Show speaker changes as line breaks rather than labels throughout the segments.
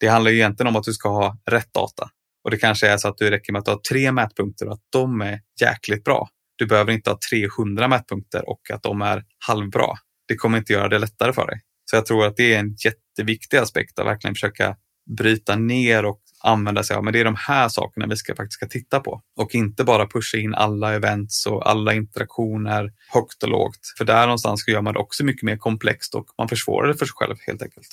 Det handlar egentligen om att du ska ha rätt data. Och det kanske är så att du räcker med att ha tre mätpunkter och att de är jäkligt bra. Du behöver inte ha 300 mätpunkter och att de är halvbra. Det kommer inte göra det lättare för dig. Så jag tror att det är en jätteviktig aspekt att verkligen försöka bryta ner och använda sig av. Men det är de här sakerna vi ska faktiskt ska titta på och inte bara pusha in alla events och alla interaktioner högt och lågt. För där någonstans gör man det också mycket mer komplext och man försvårar det för sig själv helt enkelt.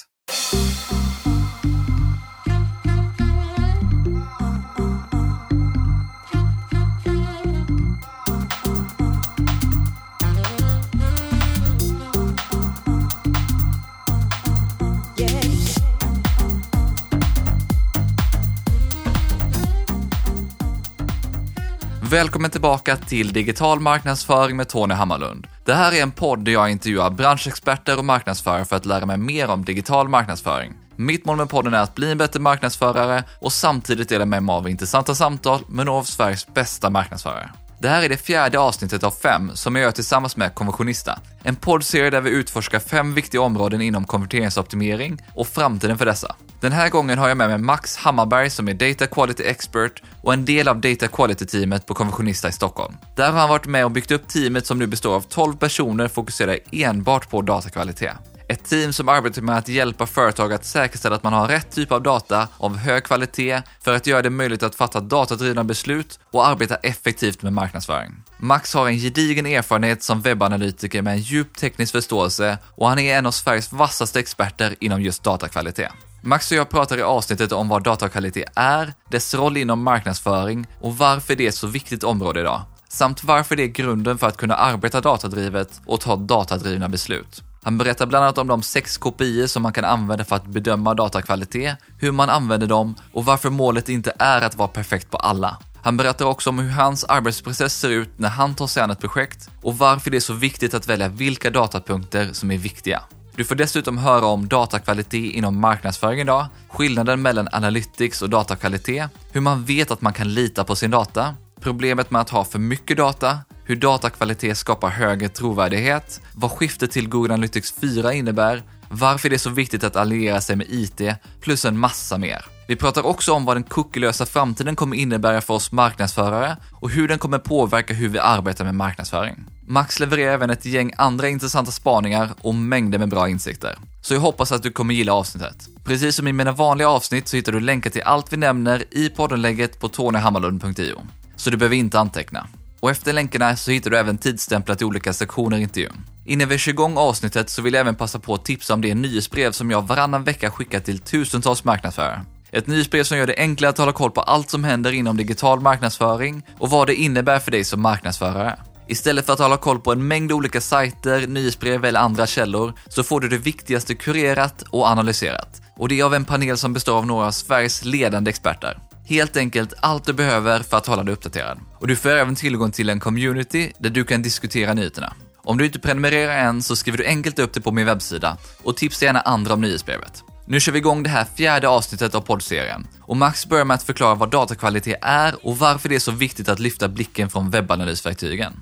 Välkommen tillbaka till Digital marknadsföring med Tony Hammarlund. Det här är en podd där jag intervjuar branschexperter och marknadsförare för att lära mig mer om digital marknadsföring. Mitt mål med podden är att bli en bättre marknadsförare och samtidigt dela med mig av intressanta samtal med några av Sveriges bästa marknadsförare. Det här är det fjärde avsnittet av fem som jag gör tillsammans med Konversionista. En poddserie där vi utforskar fem viktiga områden inom konverteringsoptimering och framtiden för dessa. Den här gången har jag med mig Max Hammarberg som är Data Quality Expert och en del av Data Quality-teamet på Konventionista i Stockholm. Där har han varit med och byggt upp teamet som nu består av 12 personer fokuserade enbart på datakvalitet. Ett team som arbetar med att hjälpa företag att säkerställa att man har rätt typ av data av hög kvalitet för att göra det möjligt att fatta datadrivna beslut och arbeta effektivt med marknadsföring. Max har en gedigen erfarenhet som webbanalytiker med en djup teknisk förståelse och han är en av Sveriges vassaste experter inom just datakvalitet. Max och jag pratar i avsnittet om vad datakvalitet är, dess roll inom marknadsföring och varför det är ett så viktigt område idag. Samt varför det är grunden för att kunna arbeta datadrivet och ta datadrivna beslut. Han berättar bland annat om de sex KPI som man kan använda för att bedöma datakvalitet, hur man använder dem och varför målet inte är att vara perfekt på alla. Han berättar också om hur hans arbetsprocess ser ut när han tar sig an ett projekt och varför det är så viktigt att välja vilka datapunkter som är viktiga. Du får dessutom höra om datakvalitet inom marknadsföring idag, skillnaden mellan analytics och datakvalitet, hur man vet att man kan lita på sin data, problemet med att ha för mycket data, hur datakvalitet skapar högre trovärdighet, vad skiftet till Google Analytics 4 innebär, varför det är så viktigt att alliera sig med IT, plus en massa mer. Vi pratar också om vad den cookielösa framtiden kommer innebära för oss marknadsförare och hur den kommer påverka hur vi arbetar med marknadsföring. Max levererar även ett gäng andra intressanta spaningar och mängder med bra insikter. Så jag hoppas att du kommer gilla avsnittet. Precis som i mina vanliga avsnitt så hittar du länkar till allt vi nämner i poddenlägget på tonyhammarlund.io. Så du behöver inte anteckna. Och efter länkarna så hittar du även tidsstämplar till olika sektioner i intervjun. Innan vi kör igång avsnittet så vill jag även passa på att tipsa om det nyhetsbrev som jag varannan vecka skickar till tusentals marknadsförare. Ett nyhetsbrev som gör det enklare att hålla koll på allt som händer inom digital marknadsföring och vad det innebär för dig som marknadsförare. Istället för att hålla koll på en mängd olika sajter, nyhetsbrev eller andra källor så får du det viktigaste kurerat och analyserat. Och det är av en panel som består av några av Sveriges ledande experter. Helt enkelt allt du behöver för att hålla dig uppdaterad. Och du får även tillgång till en community där du kan diskutera nyheterna. Om du inte prenumererar än så skriver du enkelt upp det på min webbsida och tipsa gärna andra om nyhetsbrevet. Nu kör vi igång det här fjärde avsnittet av poddserien. Och Max börjar med att förklara vad datakvalitet är och varför det är så viktigt att lyfta blicken från webbanalysverktygen.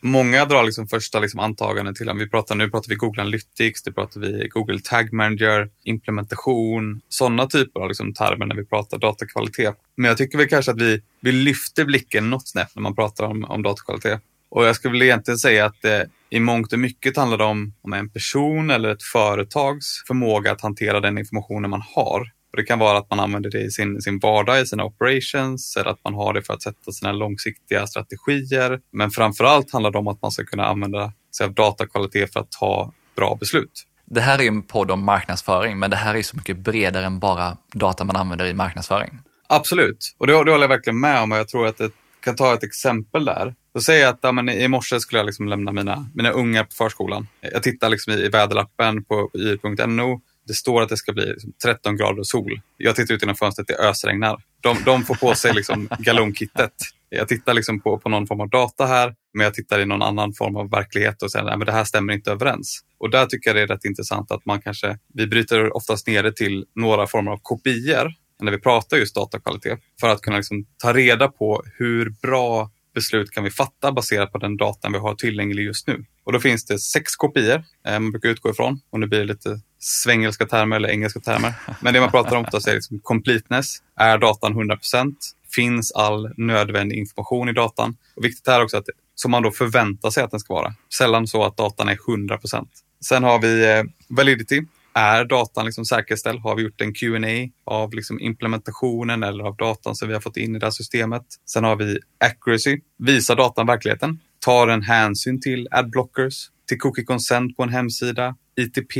Många drar liksom första liksom antaganden till om vi pratar nu pratar vi Google Analytics, det pratar vi Google Tag Manager, implementation, sådana typer av liksom termer när vi pratar datakvalitet. Men jag tycker väl kanske att vi, vi lyfter blicken något snett när man pratar om, om datakvalitet. Och jag skulle väl egentligen säga att det i mångt och mycket handlar om, om en person eller ett företags förmåga att hantera den informationen man har. Och det kan vara att man använder det i sin, sin vardag, i sina operations, eller att man har det för att sätta sina långsiktiga strategier. Men framför allt handlar det om att man ska kunna använda sig av datakvalitet för att ta bra beslut.
Det här är en podd om marknadsföring, men det här är så mycket bredare än bara data man använder i marknadsföring.
Absolut, och det, det håller jag verkligen med om och jag tror att jag kan ta ett exempel där. Då säger jag att ja, men i morse skulle jag liksom lämna mina, mina ungar på förskolan. Jag tittar liksom i, i väderlappen på, på yr.no det står att det ska bli 13 grader och sol. Jag tittar ut genom fönstret, det ösregnar. De, de får på sig liksom galonkittet. Jag tittar liksom på, på någon form av data här, men jag tittar i någon annan form av verklighet och säger att det här stämmer inte överens. Och där tycker jag det är rätt intressant att man kanske, vi bryter oftast ner det till några former av kopior när vi pratar just datakvalitet för att kunna liksom ta reda på hur bra beslut kan vi fatta baserat på den datan vi har tillgänglig just nu. Och då finns det sex kopior eh, man brukar utgå ifrån och nu blir det lite svengelska termer eller engelska termer. Men det man pratar om oftast är liksom completeness. Är datan 100% Finns all nödvändig information i datan? Och viktigt är också att som man då förväntar sig att den ska vara. Sällan så att datan är 100% Sen har vi eh, validity. Är datan liksom säkerställd? Har vi gjort en Q&A av liksom implementationen eller av datan som vi har fått in i det här systemet? Sen har vi accuracy. Visar datan verkligheten? Tar den hänsyn till adblockers, till cookie consent på en hemsida, ITP,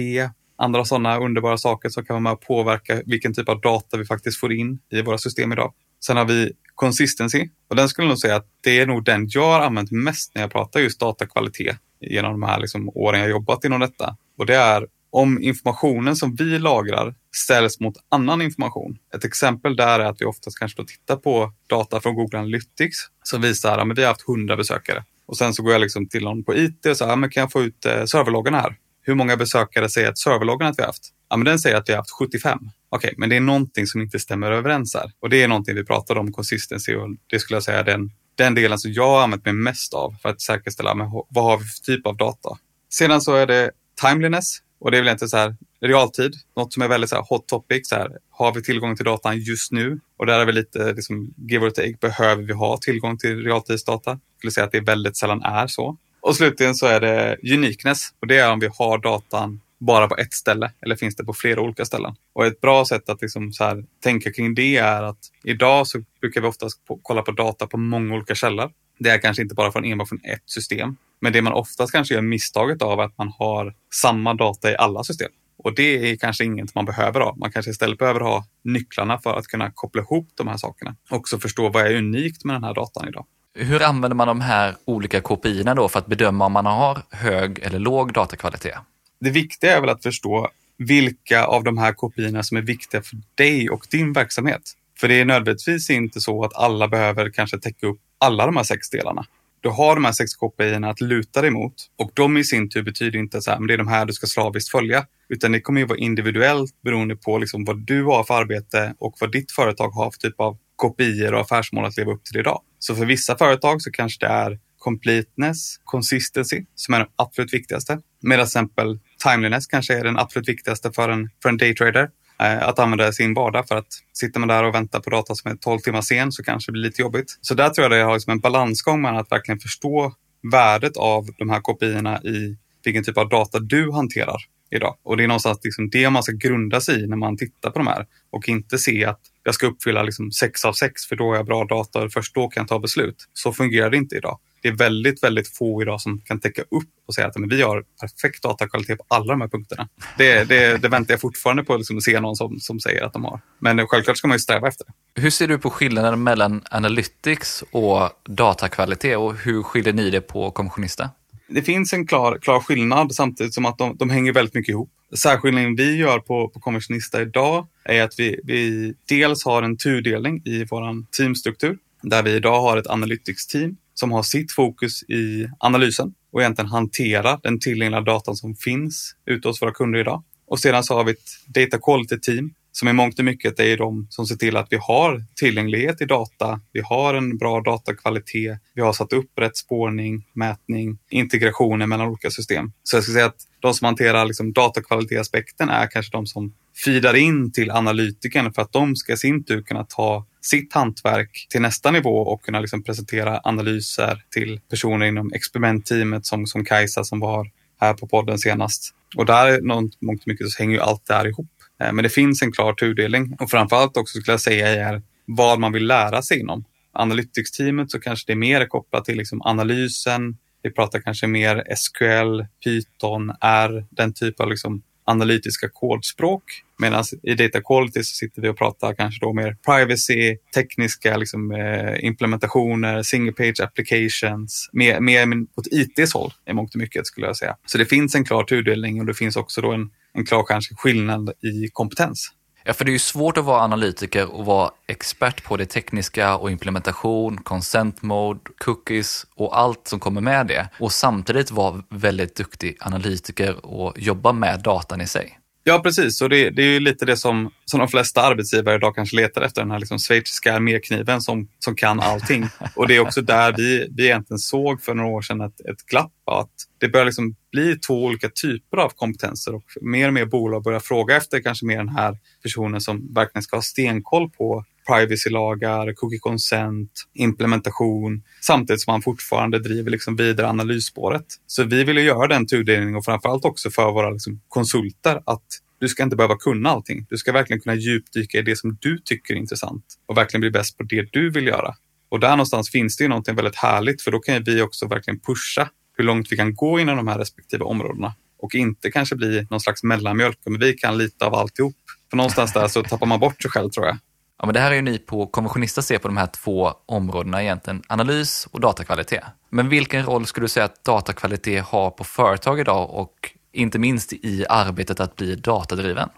andra sådana underbara saker som kan vara med och påverka vilken typ av data vi faktiskt får in i våra system idag. Sen har vi consistency och den skulle jag nog säga att det är nog den jag har använt mest när jag pratar just datakvalitet genom de här liksom åren jag jobbat inom detta. Och det är om informationen som vi lagrar ställs mot annan information. Ett exempel där är att vi oftast kanske då tittar på data från Google Analytics som visar att vi har haft 100 besökare. Och sen så går jag liksom till någon på IT och säger, men kan jag få ut eh, serverloggarna här? Hur många besökare säger att serverloggarna att vi har haft? Ja, men den säger att vi har haft 75. Okej, okay, men det är någonting som inte stämmer överens här. Och det är någonting vi pratar om, consistency, och det skulle jag säga är den, den delen som jag har använt mig mest av för att säkerställa men, vad har vi för typ av data. Sedan så är det timeliness och det är väl inte så här realtid, något som är väldigt så här hot topic. Så här, har vi tillgång till datan just nu? Och där är vi lite liksom, give or take. Behöver vi ha tillgång till realtidsdata? Jag skulle säga att det väldigt sällan är så. Och slutligen så är det uniqueness och det är om vi har datan bara på ett ställe eller finns det på flera olika ställen? Och ett bra sätt att liksom så här, tänka kring det är att idag så brukar vi oftast på, kolla på data på många olika källor. Det är kanske inte bara från enbart från ett system, men det man oftast kanske gör misstaget av är att man har samma data i alla system. Och det är kanske inget man behöver ha. Man kanske istället behöver ha nycklarna för att kunna koppla ihop de här sakerna. Också förstå vad är unikt med den här datan idag.
Hur använder man de här olika KPI då för att bedöma om man har hög eller låg datakvalitet?
Det viktiga är väl att förstå vilka av de här KPI som är viktiga för dig och din verksamhet. För det är nödvändigtvis inte så att alla behöver kanske täcka upp alla de här sex delarna. Du har de här sex KPI att luta dig mot och de i sin tur betyder inte så här, men det är de här du ska slaviskt följa, utan det kommer ju vara individuellt beroende på liksom vad du har för arbete och vad ditt företag har för typ av kopior och affärsmål att leva upp till idag. Så för vissa företag så kanske det är completeness, consistency som är det absolut viktigaste. Medan till exempel timeliness kanske är den absolut viktigaste för en, för en daytrader. Eh, att använda sin vardag för att sitter man där och väntar på data som är 12 timmar sen så kanske det blir lite jobbigt. Så där tror jag det har liksom en balansgång mellan att verkligen förstå värdet av de här kopiorna i vilken typ av data du hanterar idag. Och det är någonstans liksom det man ska grunda sig i när man tittar på de här och inte se att jag ska uppfylla liksom 6 av 6 för då har jag bra data och först då kan jag ta beslut. Så fungerar det inte idag det är väldigt, väldigt få idag som kan täcka upp och säga att men vi har perfekt datakvalitet på alla de här punkterna. Det, det, det väntar jag fortfarande på liksom, att se någon som, som säger att de har. Men självklart ska man ju sträva efter det.
Hur ser du på skillnaden mellan analytics och datakvalitet och hur skiljer ni det på Kommissionista?
Det finns en klar, klar skillnad samtidigt som att de, de hänger väldigt mycket ihop. Särskillnaden vi gör på, på Kommissionista idag är att vi, vi dels har en tudelning i vår teamstruktur där vi idag har ett analytics-team som har sitt fokus i analysen och egentligen hantera den tillgängliga datan som finns ute hos våra kunder idag. Och sedan så har vi ett data quality team som i mångt och mycket är de som ser till att vi har tillgänglighet i data. Vi har en bra datakvalitet. Vi har satt upp rätt spårning, mätning, integrationer mellan olika system. Så jag skulle säga att de som hanterar liksom datakvalitetsaspekten är kanske de som feedar in till analytikern för att de ska i sin tur kunna ta sitt hantverk till nästa nivå och kunna liksom presentera analyser till personer inom experimentteamet som, som Kajsa som var här på podden senast. Och där, mångt och mycket, så hänger ju allt det här ihop. Eh, men det finns en klar tudelning och framförallt också skulle jag säga är vad man vill lära sig inom. Analytics-teamet så kanske det är mer kopplat till liksom analysen. Vi pratar kanske mer SQL, Python, R, den typ av liksom analytiska kodspråk. Medan i data quality så sitter vi och pratar kanske då mer privacy, tekniska liksom, eh, implementationer, single page applications, mer, mer åt ITs håll i mångt och mycket skulle jag säga. Så det finns en klar tudelning och det finns också då en, en klar kanske skillnad i kompetens.
Ja, för det är ju svårt att vara analytiker och vara expert på det tekniska och implementation, consent mode, cookies och allt som kommer med det. Och samtidigt vara väldigt duktig analytiker och jobba med datan i sig.
Ja, precis. Och det, det, är ju lite det som, som de flesta arbetsgivare idag kanske letar efter, den här liksom schweiziska armékniven som, som kan allting. Och det är också där vi, vi egentligen såg för några år sedan ett, ett glapp, att det börjar liksom bli två olika typer av kompetenser och mer och mer bolag börjar fråga efter kanske mer den här personen som verkligen ska ha stenkoll på Privacy-lagar, cookie consent, implementation samtidigt som man fortfarande driver liksom vidare analysspåret. Så vi vill göra den tudelningen och framförallt också för våra liksom konsulter att du ska inte behöva kunna allting. Du ska verkligen kunna djupdyka i det som du tycker är intressant och verkligen bli bäst på det du vill göra. Och där någonstans finns det ju någonting väldigt härligt för då kan vi också verkligen pusha hur långt vi kan gå inom de här respektive områdena och inte kanske bli någon slags mellanmjölk, men vi kan lite av alltihop. För någonstans där så tappar man bort sig själv tror jag.
Ja, men det här är ju ni på Konventionista ser på de här två områdena egentligen, analys och datakvalitet. Men vilken roll skulle du säga att datakvalitet har på företag idag och inte minst i arbetet att bli datadriven?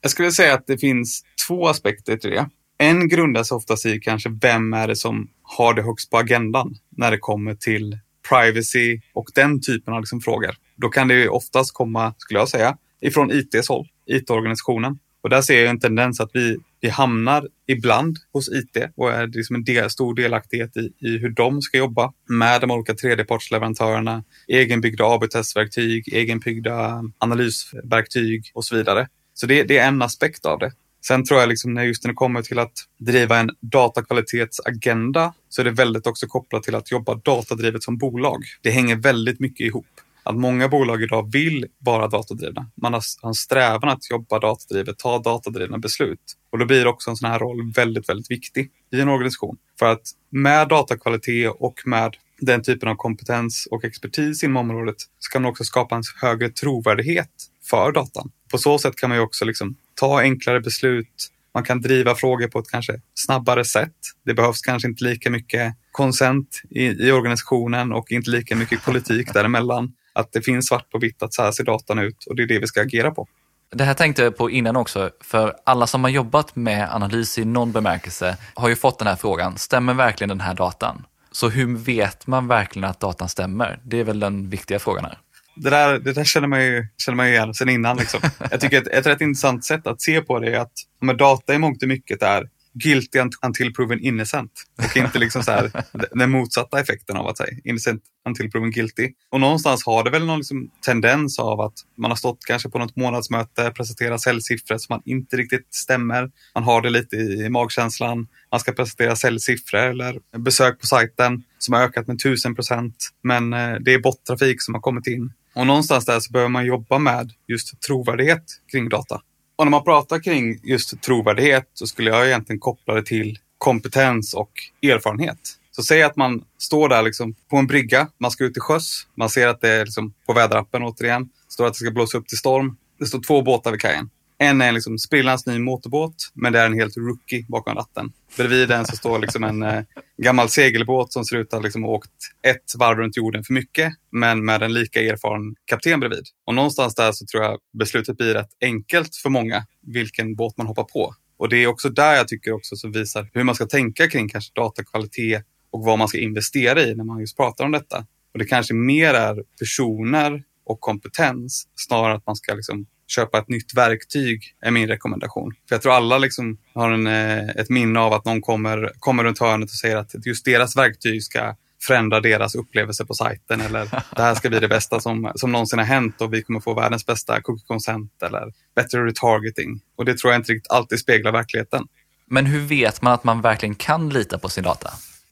Jag skulle säga att det finns två aspekter till det. En grundas oftast i kanske vem är det som har det högst på agendan när det kommer till privacy och den typen av liksom frågor. Då kan det ju oftast komma, skulle jag säga, ifrån ITs håll, IT-organisationen. Och där ser jag en tendens att vi, vi hamnar ibland hos IT och är liksom en del, stor delaktighet i, i hur de ska jobba med de olika tredjepartsleverantörerna, egenbyggda AB-testverktyg, egenbyggda analysverktyg och så vidare. Så det, det, är en aspekt av det. Sen tror jag liksom när just när det kommer till att driva en datakvalitetsagenda så är det väldigt också kopplat till att jobba datadrivet som bolag. Det hänger väldigt mycket ihop att många bolag idag vill vara datadrivna. Man har en strävan att jobba datadrivet, ta datadrivna beslut. Och då blir också en sån här roll väldigt, väldigt viktig i en organisation. För att med datakvalitet och med den typen av kompetens och expertis inom området så kan man också skapa en högre trovärdighet för datan. På så sätt kan man ju också liksom ta enklare beslut. Man kan driva frågor på ett kanske snabbare sätt. Det behövs kanske inte lika mycket konsent i, i organisationen och inte lika mycket politik däremellan att det finns svart på vitt att så här ser datan ut och det är det vi ska agera på.
Det här tänkte jag på innan också, för alla som har jobbat med analys i någon bemärkelse har ju fått den här frågan, stämmer verkligen den här datan? Så hur vet man verkligen att datan stämmer? Det är väl den viktiga frågan här.
Det där, det där känner man ju, känner man ju igen sedan innan. Liksom. Jag tycker ett, ett rätt intressant sätt att se på det är att med data i mångt och mycket är guilty until proven innocent. Och inte liksom så här, den motsatta effekten av att säga innocent until proven guilty. Och någonstans har det väl någon liksom tendens av att man har stått kanske på något månadsmöte, presenterat säljsiffror som man inte riktigt stämmer. Man har det lite i magkänslan. Man ska presentera säljsiffror eller besök på sajten som har ökat med 1000 procent. Men eh, det är bottrafik som har kommit in. Och någonstans där så behöver man jobba med just trovärdighet kring data. Och när man pratar kring just trovärdighet så skulle jag egentligen koppla det till kompetens och erfarenhet. Så säg att man står där liksom på en brygga, man ska ut till sjöss, man ser att det är liksom på väderappen återigen, står att det ska blåsa upp till storm. Det står två båtar vid kajen. En är en liksom sprillans ny motorbåt, men det är en helt rookie bakom ratten. Bredvid den så står liksom en eh, gammal segelbåt som ser ut att ha liksom åkt ett varv runt jorden för mycket, men med en lika erfaren kapten bredvid. Och någonstans där så tror jag beslutet blir rätt enkelt för många, vilken båt man hoppar på. Och det är också där jag tycker också som visar hur man ska tänka kring kanske datakvalitet och vad man ska investera i när man just pratar om detta. Och det kanske mer är personer och kompetens snarare att man ska liksom köpa ett nytt verktyg är min rekommendation. För jag tror alla liksom har en, eh, ett minne av att någon kommer, kommer runt hörnet och säger att just deras verktyg ska förändra deras upplevelse på sajten eller det här ska bli det bästa som, som någonsin har hänt och vi kommer få världens bästa cookie consent eller bättre retargeting. Och det tror jag inte riktigt alltid speglar verkligheten.
Men hur vet man att man verkligen kan lita på sin data?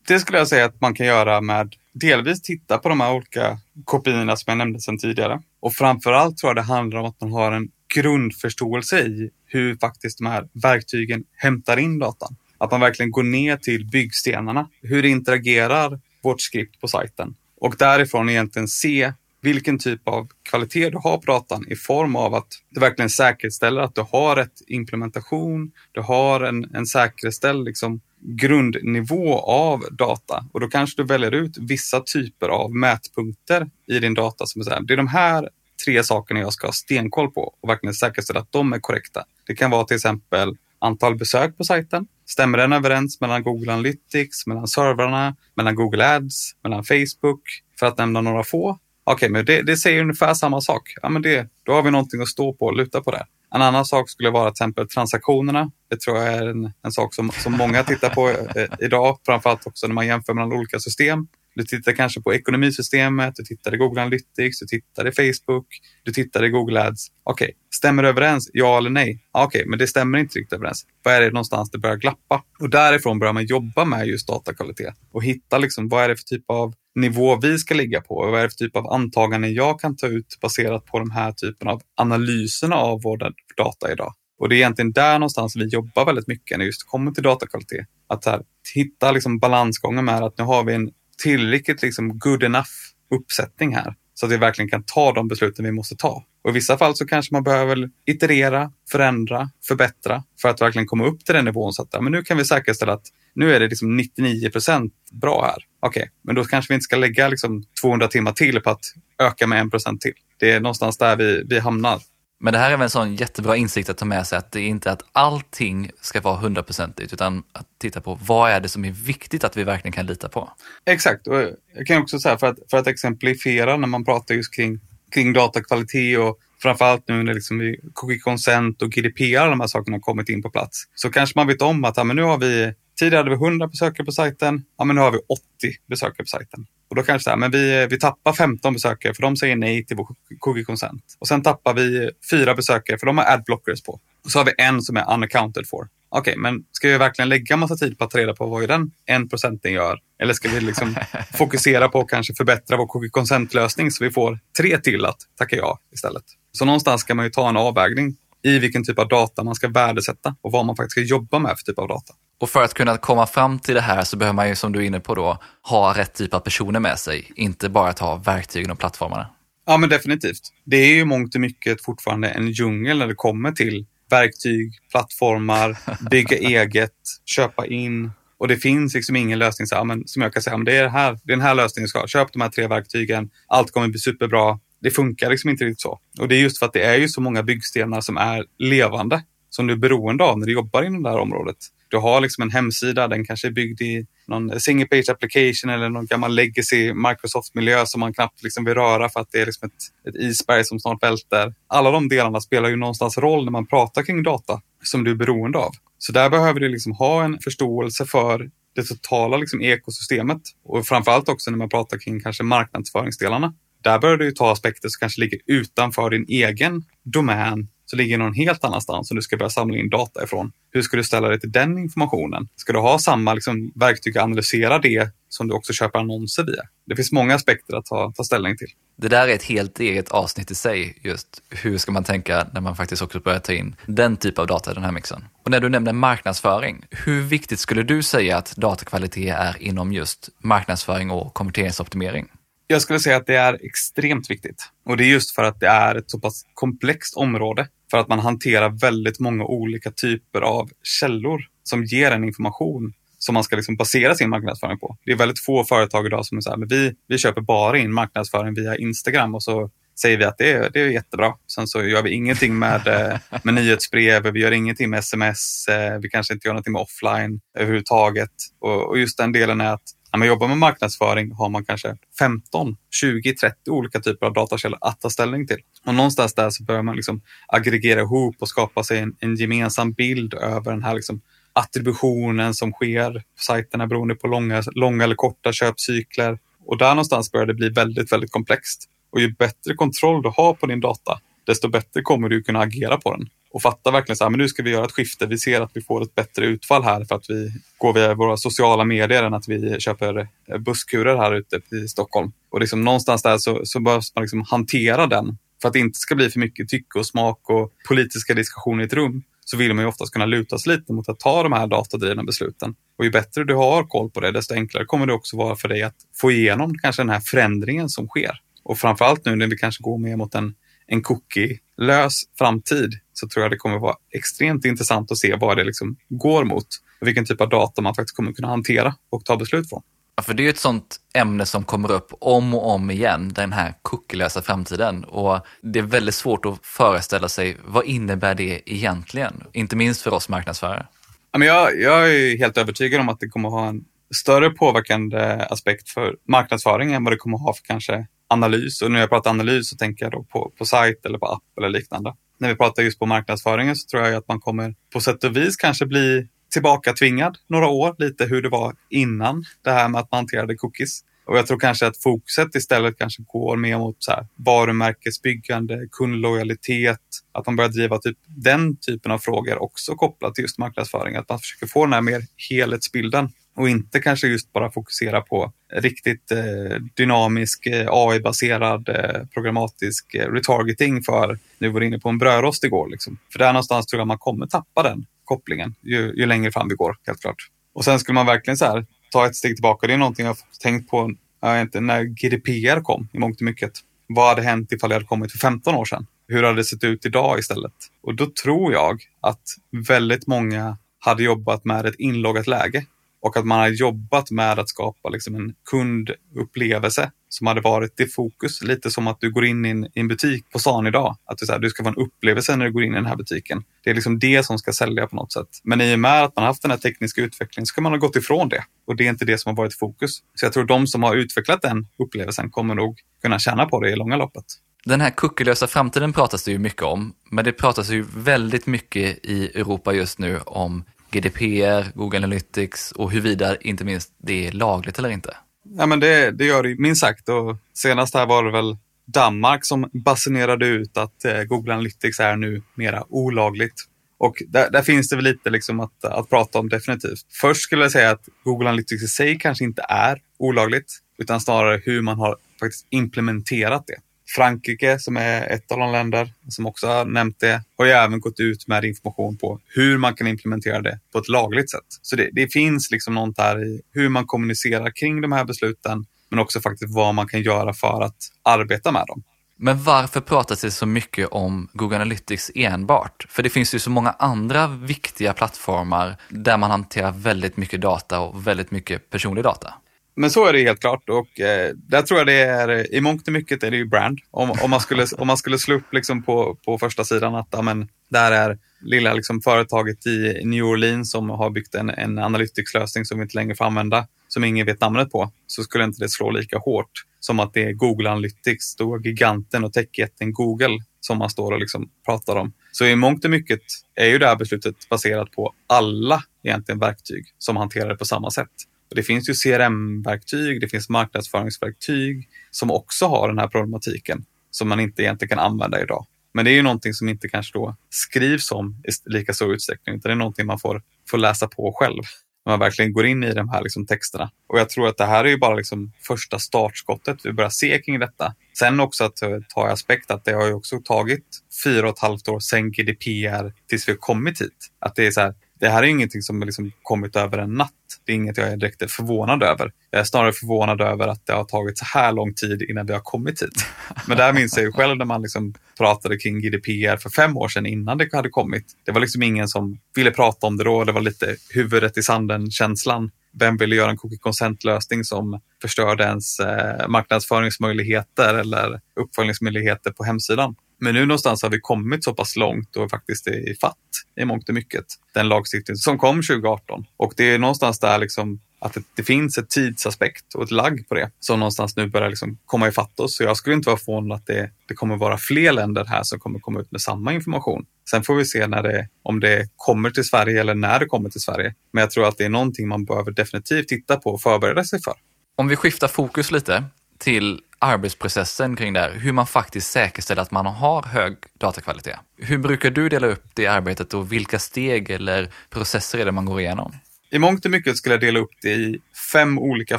Det skulle jag säga att man kan göra med delvis titta på de här olika kopiorna som jag nämnde sedan tidigare. Och framförallt tror jag det handlar om att man har en grundförståelse i hur faktiskt de här verktygen hämtar in datan. Att man verkligen går ner till byggstenarna. Hur interagerar vårt skript på sajten? Och därifrån egentligen se vilken typ av kvalitet du har på datan i form av att du verkligen säkerställer att du har rätt implementation, du har en, en säkerställd liksom, grundnivå av data och då kanske du väljer ut vissa typer av mätpunkter i din data som är så här, det är de här tre sakerna jag ska ha stenkoll på och verkligen säkerställa att de är korrekta. Det kan vara till exempel antal besök på sajten. Stämmer den överens mellan Google Analytics, mellan servrarna, mellan Google Ads, mellan Facebook? För att nämna några få. Okej, okay, men det, det, säger ungefär samma sak. Ja, men det, då har vi någonting att stå på och luta på där. En annan sak skulle vara till exempel transaktionerna. Det tror jag är en, en sak som, som många tittar på eh, idag, framförallt också när man jämför mellan olika system. Du tittar kanske på ekonomisystemet, du tittar i Google Analytics, du tittar i Facebook, du tittar i Google Ads. Okej, okay. stämmer det överens? Ja eller nej? Okej, okay, men det stämmer inte riktigt överens. Var är det någonstans det börjar glappa? Och därifrån börjar man jobba med just datakvalitet och hitta liksom, vad är det för typ av nivå vi ska ligga på och vad är det för typ av antaganden jag kan ta ut baserat på de här typen av analyserna av vår data idag. Och det är egentligen där någonstans vi jobbar väldigt mycket när det just kommer till datakvalitet. Att här, hitta liksom balansgången med att nu har vi en tillräckligt liksom good enough uppsättning här så att vi verkligen kan ta de besluten vi måste ta. Och I vissa fall så kanske man behöver iterera, förändra, förbättra för att verkligen komma upp till den nivån. Så att men nu kan vi säkerställa att nu är det liksom 99 procent bra här. Okej, okay, men då kanske vi inte ska lägga liksom 200 timmar till på att öka med 1 procent till. Det är någonstans där vi, vi hamnar.
Men det här är väl en sån jättebra insikt att ta med sig att det är inte att allting ska vara hundraprocentigt utan att titta på vad är det som är viktigt att vi verkligen kan lita på.
Exakt, och jag kan också säga för att, för att exemplifiera när man pratar just kring, kring datakvalitet och framförallt nu när liksom cookie consent och GDPR, de här sakerna har kommit in på plats, så kanske man vet om att ja, men nu har vi, tidigare hade vi 100 besökare på sajten, ja men nu har vi 80 besökare på sajten. Och då kanske så här, men vi, vi tappar 15 besökare för de säger nej till vår cookie consent. Och sen tappar vi fyra besökare för de har adblockers på. Och så har vi en som är unaccounted for. Okej, okay, men ska vi verkligen lägga massa tid på att ta reda på vad den en procenten gör? Eller ska vi liksom fokusera på att kanske förbättra vår cookie consent-lösning så vi får tre till att tacka ja istället? Så någonstans ska man ju ta en avvägning i vilken typ av data man ska värdesätta och vad man faktiskt ska jobba med för typ av data.
Och för att kunna komma fram till det här så behöver man ju, som du är inne på då, ha rätt typ av personer med sig, inte bara ta verktygen och plattformarna.
Ja, men definitivt. Det är ju mångt och mycket fortfarande en djungel när det kommer till verktyg, plattformar, bygga eget, köpa in. Och det finns liksom ingen lösning så men, som jag kan säga, men det är, här, det är den här lösningen ska Köp de här tre verktygen, allt kommer bli superbra. Det funkar liksom inte riktigt så. Och det är just för att det är ju så många byggstenar som är levande, som du är beroende av när du jobbar inom det här området. Du har liksom en hemsida, den kanske är byggd i någon single page application eller någon gammal legacy Microsoft-miljö som man knappt liksom vill röra för att det är liksom ett, ett isberg som snart välter. Alla de delarna spelar ju någonstans roll när man pratar kring data som du är beroende av. Så där behöver du liksom ha en förståelse för det totala liksom ekosystemet och framförallt också när man pratar kring kanske marknadsföringsdelarna. Där bör du ta aspekter som kanske ligger utanför din egen domän så ligger någon helt annanstans som du ska börja samla in data ifrån. Hur ska du ställa dig till den informationen? Ska du ha samma liksom, verktyg att analysera det som du också köper annonser via? Det finns många aspekter att ta, ta ställning till.
Det där är ett helt eget avsnitt i sig, just hur ska man tänka när man faktiskt också börjar ta in den typ av data i den här mixen. Och när du nämner marknadsföring, hur viktigt skulle du säga att datakvalitet är inom just marknadsföring och konverteringsoptimering?
Jag skulle säga att det är extremt viktigt. Och det är just för att det är ett så pass komplext område. För att man hanterar väldigt många olika typer av källor som ger en information som man ska liksom basera sin marknadsföring på. Det är väldigt få företag idag som säger att vi, vi köper bara in marknadsföring via Instagram och så säger vi att det är, det är jättebra. Sen så gör vi ingenting med, eh, med nyhetsbrev, vi gör ingenting med sms, eh, vi kanske inte gör någonting med offline överhuvudtaget. Och, och just den delen är att när man jobbar med marknadsföring har man kanske 15, 20, 30 olika typer av datakällor att ta ställning till. Och någonstans där så börjar man liksom aggregera ihop och skapa sig en, en gemensam bild över den här liksom attributionen som sker på sajterna beroende på långa, långa eller korta köpcykler. Och där någonstans börjar det bli väldigt, väldigt komplext. Och ju bättre kontroll du har på din data, desto bättre kommer du kunna agera på den och fattar verkligen så här, men nu ska vi göra ett skifte. Vi ser att vi får ett bättre utfall här för att vi går via våra sociala medier än att vi köper eh, busskurer här ute i Stockholm. Och liksom någonstans där så, så behövs man liksom hantera den för att det inte ska bli för mycket tycke och smak och politiska diskussioner i ett rum så vill man ju oftast kunna luta sig lite mot att ta de här datadrivna besluten. Och ju bättre du har koll på det, desto enklare kommer det också vara för dig att få igenom kanske den här förändringen som sker. Och framförallt nu när vi kanske går mer mot en, en cookie-lös framtid så tror jag det kommer vara extremt intressant att se vad det liksom går mot och vilken typ av data man faktiskt kommer kunna hantera och ta beslut från.
Ja, för det är ju ett sånt ämne som kommer upp om och om igen, den här cookielösa framtiden. Och det är väldigt svårt att föreställa sig, vad innebär det egentligen? Inte minst för oss marknadsförare.
Ja, men jag, jag är helt övertygad om att det kommer ha en större påverkande aspekt för marknadsföring än vad det kommer ha för kanske analys. Och när jag pratar analys så tänker jag då på, på sajt eller på app eller liknande när vi pratar just på marknadsföringen så tror jag att man kommer på sätt och vis kanske bli tillbaka tvingad några år, lite hur det var innan det här med att man hanterade cookies. Och jag tror kanske att fokuset istället kanske går mer mot så här, varumärkesbyggande, kundlojalitet, att man börjar driva typ den typen av frågor också kopplat till just marknadsföring. Att man försöker få den här mer helhetsbilden och inte kanske just bara fokusera på riktigt eh, dynamisk eh, AI-baserad eh, programmatisk eh, retargeting för, nu var du inne på en brödrost igår, liksom. för där någonstans tror jag man kommer tappa den kopplingen ju, ju längre fram vi går, helt klart. Och sen skulle man verkligen så här, ta ett steg tillbaka. Det är någonting jag tänkt på jag inte, när GDPR kom i mångt och mycket. Vad hade hänt ifall det hade kommit för 15 år sedan? Hur hade det sett ut idag istället? Och då tror jag att väldigt många hade jobbat med ett inloggat läge och att man har jobbat med att skapa liksom en kundupplevelse som hade varit i fokus. Lite som att du går in i en, i en butik på stan idag. Att du, så här, du ska få en upplevelse när du går in i den här butiken. Det är liksom det som ska sälja på något sätt. Men i och med att man har haft den här tekniska utvecklingen så kan man ha gått ifrån det. Och det är inte det som har varit i fokus. Så jag tror de som har utvecklat den upplevelsen kommer nog kunna tjäna på det i långa loppet.
Den här kuckelösa framtiden pratas det ju mycket om, men det pratas ju väldigt mycket i Europa just nu om GDPR, Google Analytics och huruvida inte minst det är lagligt eller inte.
Ja, men det, det gör det minst sagt. Och senast här var det väl Danmark som basunerade ut att eh, Google Analytics är nu mera olagligt. Och där, där, finns det väl lite liksom att, att prata om definitivt. Först skulle jag säga att Google Analytics i sig kanske inte är olagligt, utan snarare hur man har faktiskt implementerat det. Frankrike som är ett av de länder som också har nämnt det har ju även gått ut med information på hur man kan implementera det på ett lagligt sätt. Så det, det finns liksom något här i hur man kommunicerar kring de här besluten men också faktiskt vad man kan göra för att arbeta med dem.
Men varför pratas det så mycket om Google Analytics enbart? För det finns ju så många andra viktiga plattformar där man hanterar väldigt mycket data och väldigt mycket personlig data
men så är det helt klart och eh, där tror jag det är, i mångt och mycket är det ju brand. Om, om, man, skulle, om man skulle slå upp liksom på, på första sidan att amen, där är lilla liksom företaget i New Orleans som har byggt en, en analytics-lösning som vi inte längre får använda, som ingen vet namnet på, så skulle inte det slå lika hårt som att det är Google Analytics, stora giganten och techjätten Google som man står och liksom pratar om. Så i mångt och mycket är ju det här beslutet baserat på alla egentligen verktyg som hanterar det på samma sätt. Det finns ju CRM-verktyg, det finns marknadsföringsverktyg som också har den här problematiken som man inte egentligen kan använda idag. Men det är ju någonting som inte kanske då skrivs om i lika stor utsträckning, utan det är någonting man får, får läsa på själv när man verkligen går in i de här liksom texterna. Och jag tror att det här är ju bara liksom första startskottet vi börjar se kring detta. Sen också att eh, ta i aspekt att det har ju också tagit fyra och ett halvt år sen GDPR tills vi har kommit hit. Att det är så här, det här är ingenting som liksom kommit över en natt. Det är inget jag är direkt förvånad över. Jag är snarare förvånad över att det har tagit så här lång tid innan vi har kommit hit. Men där minns jag ju själv när man liksom pratade kring GDPR för fem år sedan innan det hade kommit. Det var liksom ingen som ville prata om det då. Det var lite huvudet i sanden-känslan. Vem ville göra en cookie consent-lösning som förstörde ens eh, marknadsföringsmöjligheter eller uppföljningsmöjligheter på hemsidan? Men nu någonstans har vi kommit så pass långt och faktiskt är i fatt i mångt och mycket. Den lagstiftning som kom 2018. Och det är någonstans där liksom att det, det, finns ett tidsaspekt och ett lagg på det som någonstans nu börjar liksom komma ifatt oss. Så jag skulle inte vara förvånad att det, det kommer vara fler länder här som kommer komma ut med samma information. Sen får vi se när det, om det kommer till Sverige eller när det kommer till Sverige. Men jag tror att det är någonting man behöver definitivt titta på och förbereda sig för.
Om vi skiftar fokus lite till arbetsprocessen kring det här, hur man faktiskt säkerställer att man har hög datakvalitet. Hur brukar du dela upp det arbetet och vilka steg eller processer är det man går igenom?
I mångt och mycket skulle jag dela upp det i fem olika